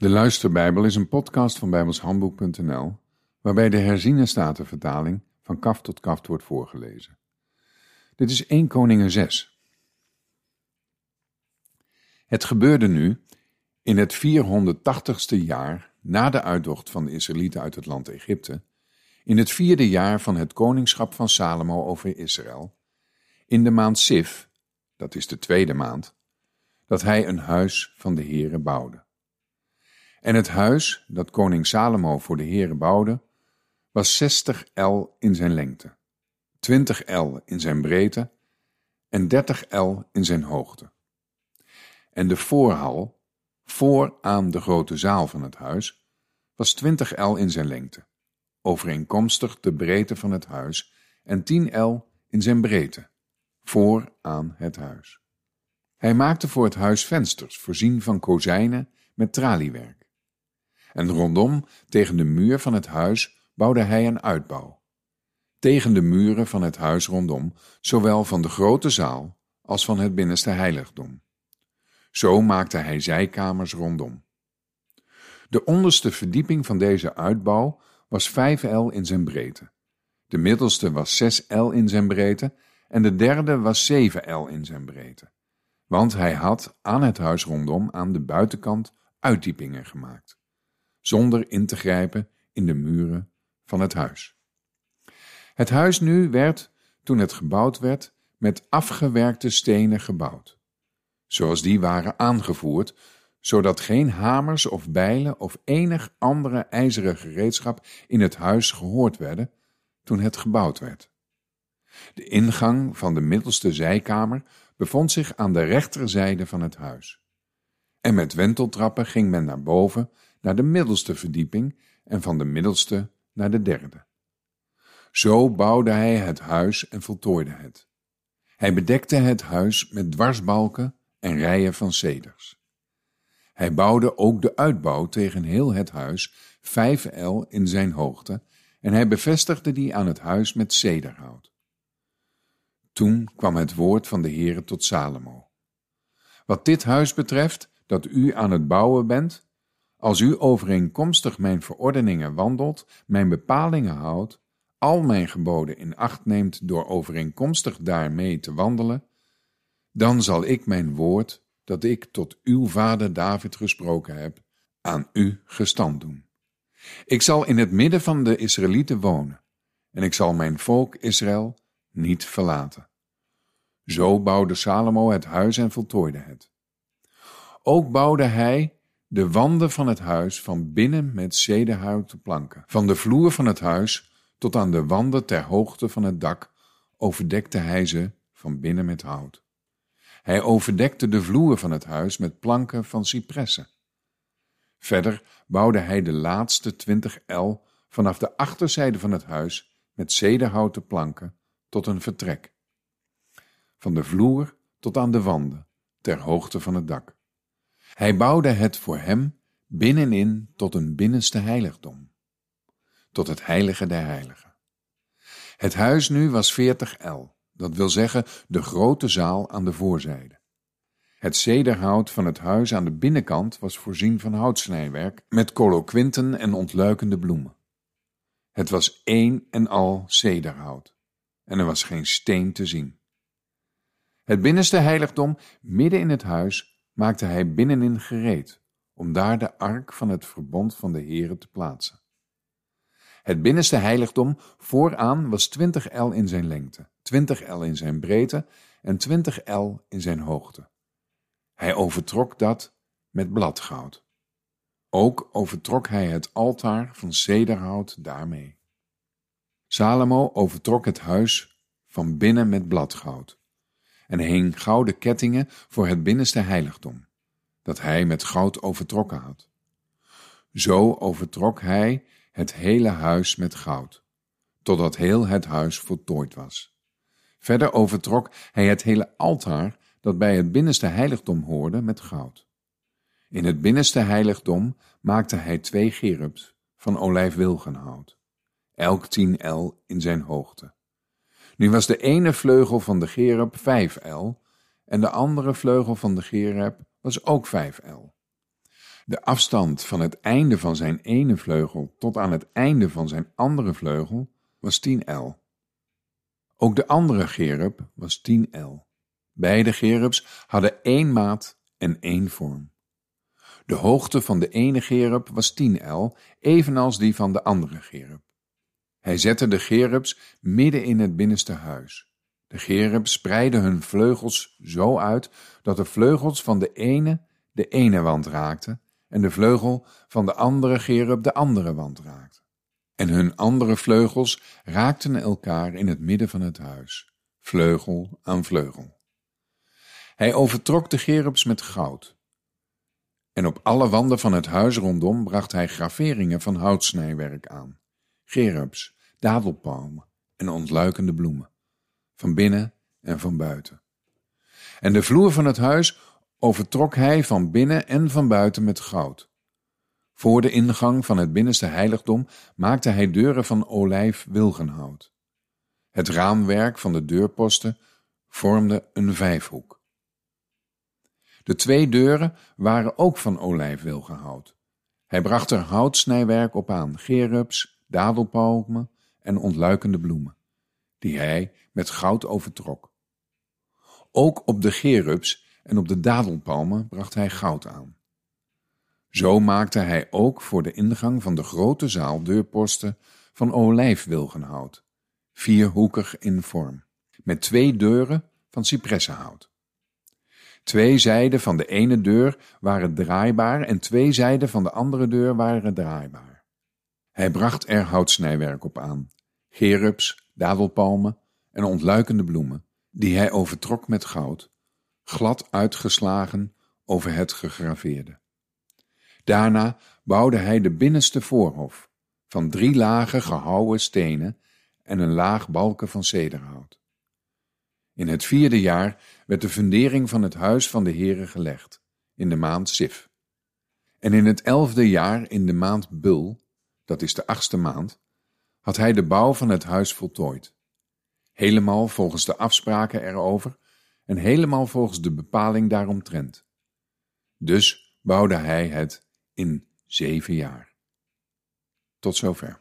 De Luisterbijbel is een podcast van bijbelshandboek.nl waarbij de herziene statenvertaling van kaf tot kaft wordt voorgelezen. Dit is 1 Koningen 6. Het gebeurde nu in het 480ste jaar na de uittocht van de Israëlieten uit het land Egypte, in het vierde jaar van het koningschap van Salomo over Israël, in de maand Sif, dat is de tweede maand, dat hij een huis van de Heere bouwde. En het huis dat koning Salomo voor de Heere bouwde, was zestig el in zijn lengte, twintig el in zijn breedte en dertig el in zijn hoogte. En de voorhal, voor aan de grote zaal van het huis, was twintig el in zijn lengte, overeenkomstig de breedte van het huis, en tien el in zijn breedte, voor aan het huis. Hij maakte voor het huis vensters, voorzien van kozijnen met traliewerk. En rondom, tegen de muur van het huis, bouwde hij een uitbouw. Tegen de muren van het huis rondom, zowel van de grote zaal als van het binnenste heiligdom. Zo maakte hij zijkamers rondom. De onderste verdieping van deze uitbouw was vijf el in zijn breedte. De middelste was zes el in zijn breedte en de derde was zeven el in zijn breedte. Want hij had aan het huis rondom aan de buitenkant uitdiepingen gemaakt zonder in te grijpen in de muren van het huis. Het huis nu werd, toen het gebouwd werd, met afgewerkte stenen gebouwd, zoals die waren aangevoerd, zodat geen hamers of bijlen of enig andere ijzeren gereedschap in het huis gehoord werden toen het gebouwd werd. De ingang van de middelste zijkamer bevond zich aan de rechterzijde van het huis. En met wenteltrappen ging men naar boven naar de middelste verdieping en van de middelste naar de derde. Zo bouwde hij het huis en voltooide het. Hij bedekte het huis met dwarsbalken en rijen van ceders. Hij bouwde ook de uitbouw tegen heel het huis, vijf el in zijn hoogte, en hij bevestigde die aan het huis met cederhout. Toen kwam het woord van de Heere tot Salomo. Wat dit huis betreft, dat u aan het bouwen bent, als u overeenkomstig mijn verordeningen wandelt, mijn bepalingen houdt, al mijn geboden in acht neemt door overeenkomstig daarmee te wandelen, dan zal ik mijn woord, dat ik tot uw vader David gesproken heb, aan u gestand doen. Ik zal in het midden van de Israëlieten wonen, en ik zal mijn volk Israël niet verlaten. Zo bouwde Salomo het huis en voltooide het. Ook bouwde hij de wanden van het huis van binnen met zedenhouten planken. Van de vloer van het huis tot aan de wanden ter hoogte van het dak overdekte hij ze van binnen met hout. Hij overdekte de vloer van het huis met planken van cipressen. Verder bouwde hij de laatste twintig el vanaf de achterzijde van het huis met zedenhouten planken tot een vertrek. Van de vloer tot aan de wanden ter hoogte van het dak. Hij bouwde het voor hem binnenin tot een binnenste heiligdom, tot het heilige der heiligen. Het huis nu was veertig el, dat wil zeggen de grote zaal aan de voorzijde. Het zederhout van het huis aan de binnenkant was voorzien van houtsnijwerk met koloquinten en ontluikende bloemen. Het was één en al zederhout, en er was geen steen te zien. Het binnenste heiligdom, midden in het huis, maakte hij binnenin gereed, om daar de ark van het verbond van de Heere te plaatsen. Het binnenste heiligdom vooraan was twintig el in zijn lengte, twintig el in zijn breedte en twintig el in zijn hoogte. Hij overtrok dat met bladgoud. Ook overtrok hij het altaar van cederhout daarmee. Salomo overtrok het huis van binnen met bladgoud en hing gouden kettingen voor het binnenste heiligdom, dat hij met goud overtrokken had. Zo overtrok hij het hele huis met goud, totdat heel het huis voltooid was. Verder overtrok hij het hele altaar dat bij het binnenste heiligdom hoorde met goud. In het binnenste heiligdom maakte hij twee gerubs van olijfwilgenhout, elk tien el in zijn hoogte. Nu was de ene vleugel van de gerub vijf el en de andere vleugel van de gerub was ook vijf el. De afstand van het einde van zijn ene vleugel tot aan het einde van zijn andere vleugel was 10 el. Ook de andere gerub was 10 el. Beide gerubs hadden één maat en één vorm. De hoogte van de ene gerub was 10 el, evenals die van de andere gerub. Hij zette de gerubs midden in het binnenste huis. De gerubs spreidden hun vleugels zo uit dat de vleugels van de ene de ene wand raakten en de vleugel van de andere gerub de andere wand raakte. En hun andere vleugels raakten elkaar in het midden van het huis, vleugel aan vleugel. Hij overtrok de gerubs met goud. En op alle wanden van het huis rondom bracht hij graveringen van houtsnijwerk aan, gerubs, dadelpalmen en ontluikende bloemen, van binnen en van buiten. En de vloer van het huis overtrok hij van binnen en van buiten met goud. Voor de ingang van het binnenste heiligdom maakte hij deuren van olijf-wilgenhout. Het raamwerk van de deurposten vormde een vijfhoek. De twee deuren waren ook van olijfwilgenhout. Hij bracht er houtsnijwerk op aan, gerubs, dadelpalmen en ontluikende bloemen, die hij met goud overtrok. Ook op de gerubs en op de dadelpalmen bracht hij goud aan. Zo maakte hij ook voor de ingang van de grote zaal deurposten van olijfwilgenhout, vierhoekig in vorm, met twee deuren van cipressenhout. Twee zijden van de ene deur waren draaibaar en twee zijden van de andere deur waren draaibaar. Hij bracht er houtsnijwerk op aan, gerubs, dadelpalmen en ontluikende bloemen, die hij overtrok met goud, glad uitgeslagen over het gegraveerde. Daarna bouwde hij de binnenste voorhof, van drie lagen gehouwen stenen en een laag balken van cederhout. In het vierde jaar werd de fundering van het huis van de Heere gelegd, in de maand Sif. En in het elfde jaar, in de maand Bul, dat is de achtste maand, had hij de bouw van het huis voltooid. Helemaal volgens de afspraken erover en helemaal volgens de bepaling daaromtrent. Dus bouwde hij het in zeven jaar. Tot zover.